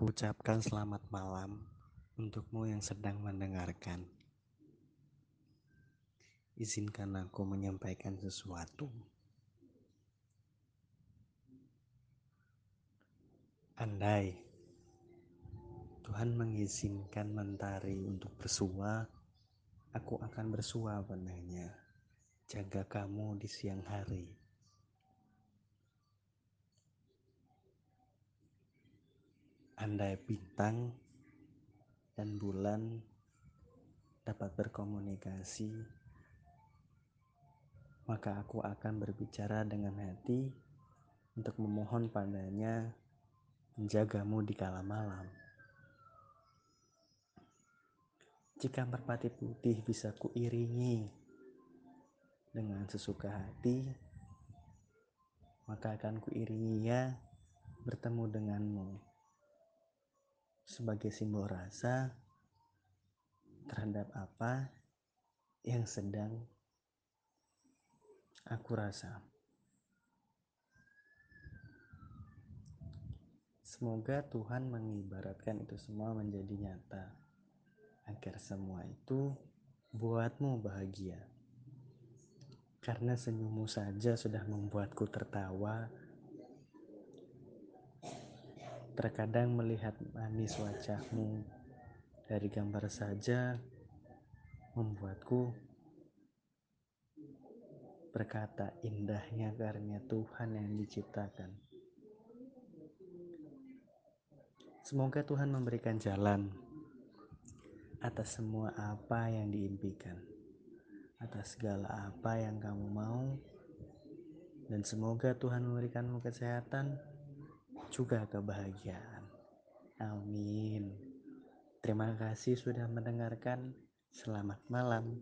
Aku ucapkan selamat malam untukmu yang sedang mendengarkan. Izinkan aku menyampaikan sesuatu. Andai Tuhan mengizinkan mentari untuk bersua, aku akan bersua padanya. Jaga kamu di siang hari. Andai bintang dan bulan dapat berkomunikasi, maka aku akan berbicara dengan hati untuk memohon padanya menjagamu di kala malam. Jika merpati putih bisa kuiringi dengan sesuka hati, maka akan kuiringinya bertemu denganmu sebagai simbol rasa terhadap apa yang sedang aku rasa. Semoga Tuhan mengibaratkan itu semua menjadi nyata, agar semua itu buatmu bahagia. Karena senyummu saja sudah membuatku tertawa Terkadang melihat manis wajahmu dari gambar saja membuatku berkata indahnya karunia Tuhan yang diciptakan. Semoga Tuhan memberikan jalan atas semua apa yang diimpikan, atas segala apa yang kamu mau, dan semoga Tuhan memberikanmu kesehatan juga kebahagiaan. Amin. Terima kasih sudah mendengarkan. Selamat malam.